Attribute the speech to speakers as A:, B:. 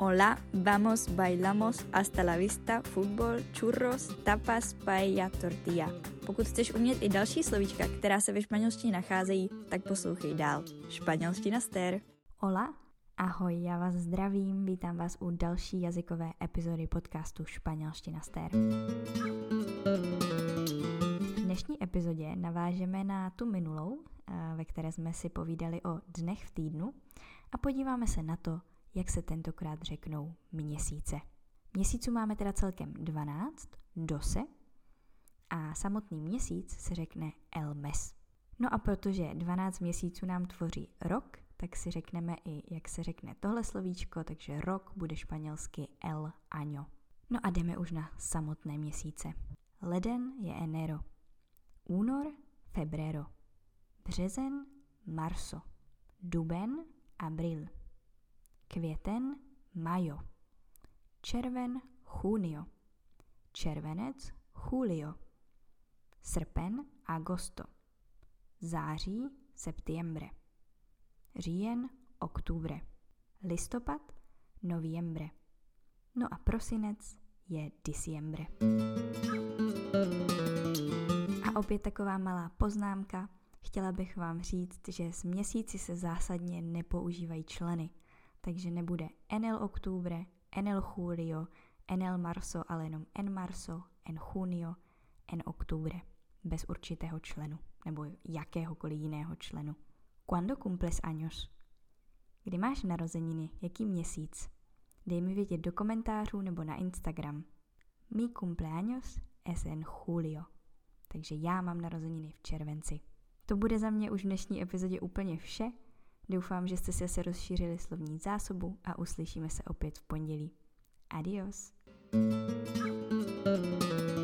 A: Hola, vamos, bailamos, hasta la vista, fútbol, churros, tapas, paella, tortilla. Pokud chceš umět i další slovíčka, která se ve španělštině nacházejí, tak poslouchej dál. Španělština stér. Hola, ahoj, já vás zdravím, vítám vás u další jazykové epizody podcastu Španělština stér. V dnešní epizodě navážeme na tu minulou, eh, ve které jsme si povídali o dnech v týdnu a podíváme se na to, jak se tentokrát řeknou měsíce. Měsíců máme teda celkem 12, dose, a samotný měsíc se řekne el mes. No a protože 12 měsíců nám tvoří rok, tak si řekneme i, jak se řekne tohle slovíčko, takže rok bude španělsky el año. No a jdeme už na samotné měsíce. Leden je enero, únor febrero, březen marso, duben abril, květen majo, červen junio, červenec julio, srpen agosto, září septiembre, říjen oktubre, listopad noviembre, no a prosinec je diciembre. A opět taková malá poznámka. Chtěla bych vám říct, že z měsíci se zásadně nepoužívají členy – takže nebude enel oktubre, enel julio, enel marso, ale jenom en marso, en junio, en oktubre, bez určitého členu, nebo jakéhokoliv jiného členu. Cuando cumples años? Kdy máš narozeniny, jaký měsíc? Dej mi vědět do komentářů nebo na Instagram. Mi cumpleaños es en julio. Takže já mám narozeniny v červenci. To bude za mě už v dnešní epizodě úplně vše. Doufám, že jste si asi rozšířili slovní zásobu a uslyšíme se opět v pondělí. Adios. thank you